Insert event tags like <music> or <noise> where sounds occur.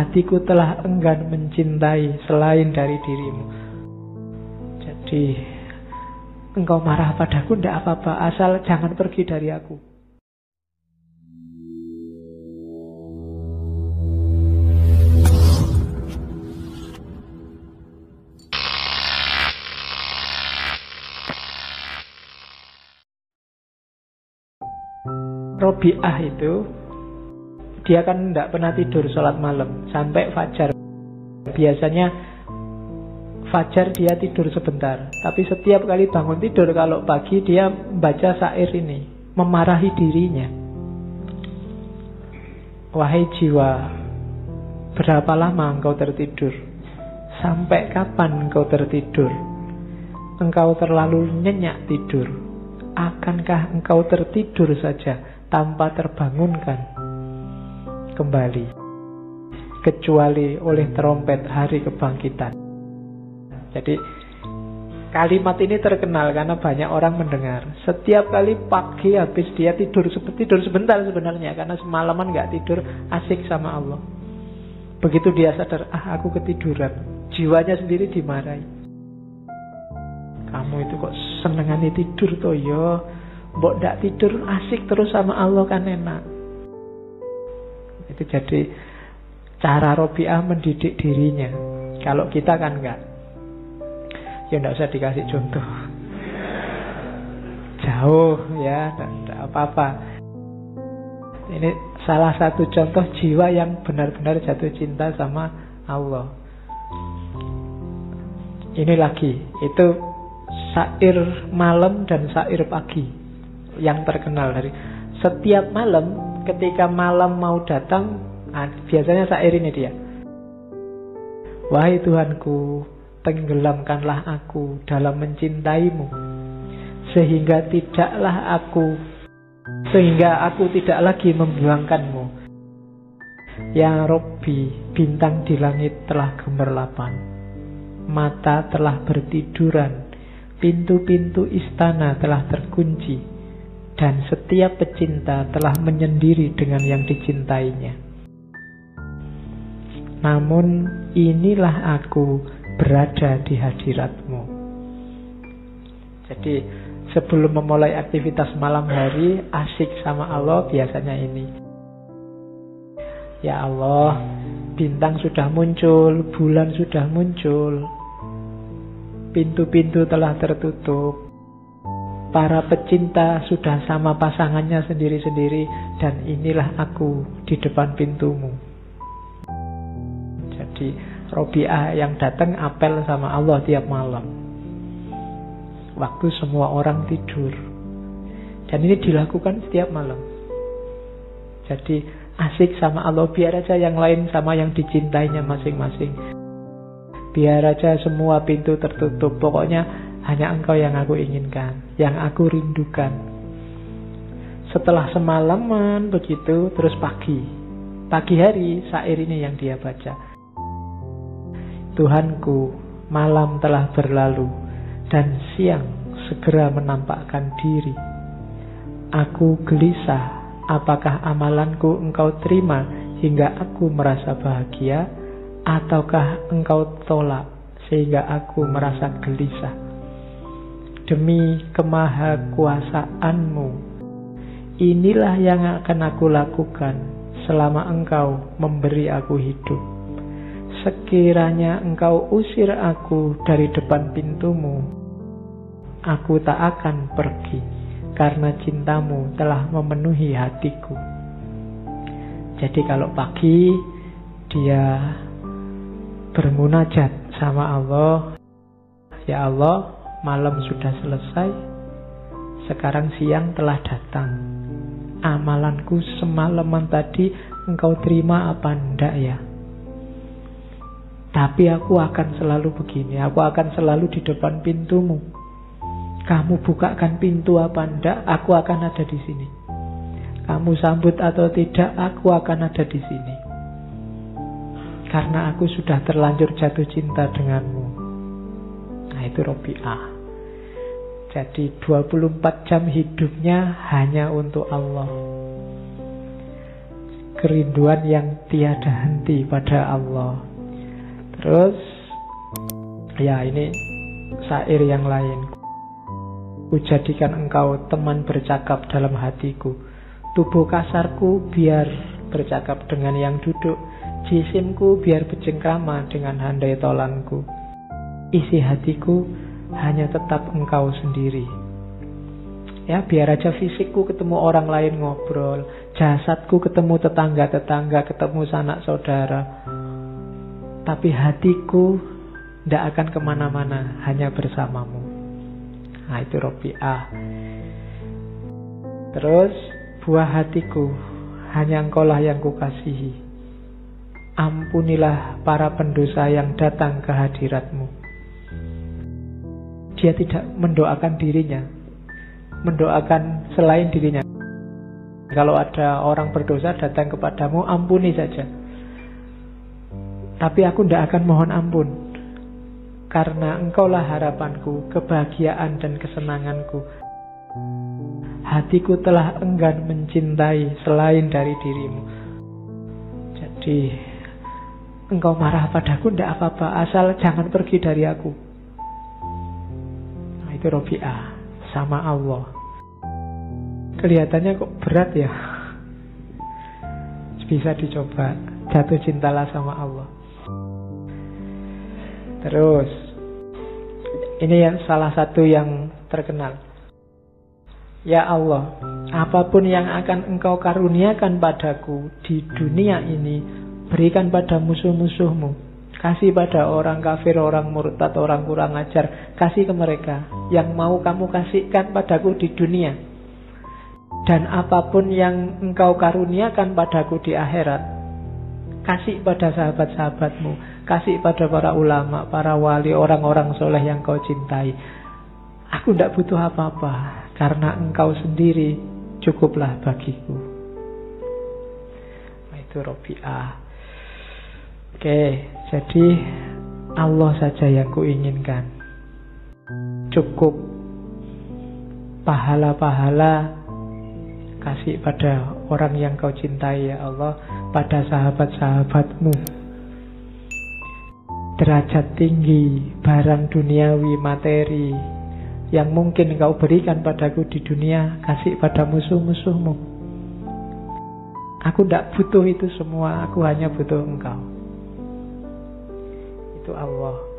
hatiku telah enggan mencintai selain dari dirimu. Jadi engkau marah padaku tidak apa-apa asal jangan pergi dari aku. Robiah itu dia kan tidak pernah tidur sholat malam sampai fajar. Biasanya fajar dia tidur sebentar, tapi setiap kali bangun tidur kalau pagi dia baca syair ini, memarahi dirinya. Wahai jiwa, berapa lama engkau tertidur? Sampai kapan engkau tertidur? Engkau terlalu nyenyak tidur. Akankah engkau tertidur saja tanpa terbangunkan kembali kecuali oleh trompet hari kebangkitan. Jadi kalimat ini terkenal karena banyak orang mendengar. Setiap kali pagi habis dia tidur tidur sebentar sebenarnya karena semalaman nggak tidur asik sama Allah. Begitu dia sadar, ah aku ketiduran, jiwanya sendiri dimarahi. Kamu itu kok senengan tidur toh yo? Mbok ndak tidur asik terus sama Allah kan enak. Itu jadi cara Robiah mendidik dirinya. Kalau kita kan enggak. Ya enggak usah dikasih contoh. <laughs> Jauh ya, enggak apa-apa. Ini salah satu contoh jiwa yang benar-benar jatuh cinta sama Allah. Ini lagi, itu sair malam dan sair pagi yang terkenal dari setiap malam ketika malam mau datang nah, biasanya sair ini dia. Wahai Tuhanku tenggelamkanlah aku dalam mencintaimu sehingga tidaklah aku sehingga aku tidak lagi membuangkanmu. Ya Robbi, bintang di langit telah gemerlapan Mata telah bertiduran Pintu-pintu istana telah terkunci dan setiap pecinta telah menyendiri dengan yang dicintainya. Namun inilah aku berada di hadiratmu. Jadi sebelum memulai aktivitas malam hari asik sama Allah biasanya ini. Ya Allah, bintang sudah muncul, bulan sudah muncul, pintu-pintu telah tertutup, Para pecinta sudah sama pasangannya sendiri-sendiri dan inilah aku di depan pintumu. Jadi Robiah yang datang apel sama Allah tiap malam. Waktu semua orang tidur. Dan ini dilakukan setiap malam. Jadi asik sama Allah biar aja yang lain sama yang dicintainya masing-masing. Biar aja semua pintu tertutup. Pokoknya hanya engkau yang aku inginkan, yang aku rindukan. Setelah semalaman begitu, terus pagi. Pagi hari, sair ini yang dia baca. Tuhanku, malam telah berlalu, dan siang segera menampakkan diri. Aku gelisah, apakah amalanku engkau terima hingga aku merasa bahagia, ataukah engkau tolak sehingga aku merasa gelisah demi kemahakuasaanmu. Inilah yang akan aku lakukan selama engkau memberi aku hidup. Sekiranya engkau usir aku dari depan pintumu, aku tak akan pergi karena cintamu telah memenuhi hatiku. Jadi kalau pagi dia bermunajat sama Allah, ya Allah, Malam sudah selesai, sekarang siang telah datang. Amalanku semalaman tadi engkau terima apa ndak ya? Tapi aku akan selalu begini, aku akan selalu di depan pintumu. Kamu bukakan pintu apa ndak, aku akan ada di sini. Kamu sambut atau tidak, aku akan ada di sini. Karena aku sudah terlanjur jatuh cinta denganmu. Nah itu Robi'ah. Jadi 24 jam hidupnya hanya untuk Allah. kerinduan yang tiada henti pada Allah. Terus ya ini syair yang lain. Kujadikan engkau teman bercakap dalam hatiku. Tubuh kasarku biar bercakap dengan yang duduk. Jisimku biar bercengkrama dengan handai tolanku. Isi hatiku hanya tetap engkau sendiri. Ya, biar aja fisikku ketemu orang lain ngobrol, jasadku ketemu tetangga-tetangga, ketemu sanak saudara. Tapi hatiku tidak akan ke mana-mana, hanya bersamamu. Nah, itu Robi'ah. Terus, buah hatiku, hanya engkaulah yang kukasihi. Ampunilah para pendosa yang datang ke hadiratmu. Dia tidak mendoakan dirinya, mendoakan selain dirinya. Kalau ada orang berdosa datang kepadamu, ampuni saja. Tapi aku tidak akan mohon ampun. Karena engkaulah harapanku, kebahagiaan dan kesenanganku. Hatiku telah enggan mencintai selain dari dirimu. Jadi, engkau marah padaku tidak apa-apa, asal jangan pergi dari aku. Itu Robi'ah sama Allah. Kelihatannya kok berat ya. Bisa dicoba. Jatuh cintalah sama Allah. Terus ini yang salah satu yang terkenal. Ya Allah, apa pun yang akan Engkau karuniakan padaku di dunia ini, berikan pada musuh-musuhmu. Kasih pada orang kafir, orang murtad, orang kurang ajar. Kasih ke mereka. Yang mau kamu kasihkan padaku di dunia. Dan apa pun yang engkau karuniakan padaku di akhirat. Kasih pada sahabat-sahabatmu. Kasih pada para ulama, para wali, orang-orang soleh yang kau cintai. Aku tidak butuh apa-apa. Karena engkau sendiri cukuplah bagiku. Nah, itu Robi'ah. Oke, jadi Allah saja yang kuinginkan. Cukup pahala-pahala kasih pada orang yang kau cintai ya Allah, pada sahabat-sahabatmu. Derajat tinggi, barang duniawi, materi yang mungkin kau berikan padaku di dunia, kasih pada musuh-musuhmu. Aku tidak butuh itu semua, aku hanya butuh engkau Allah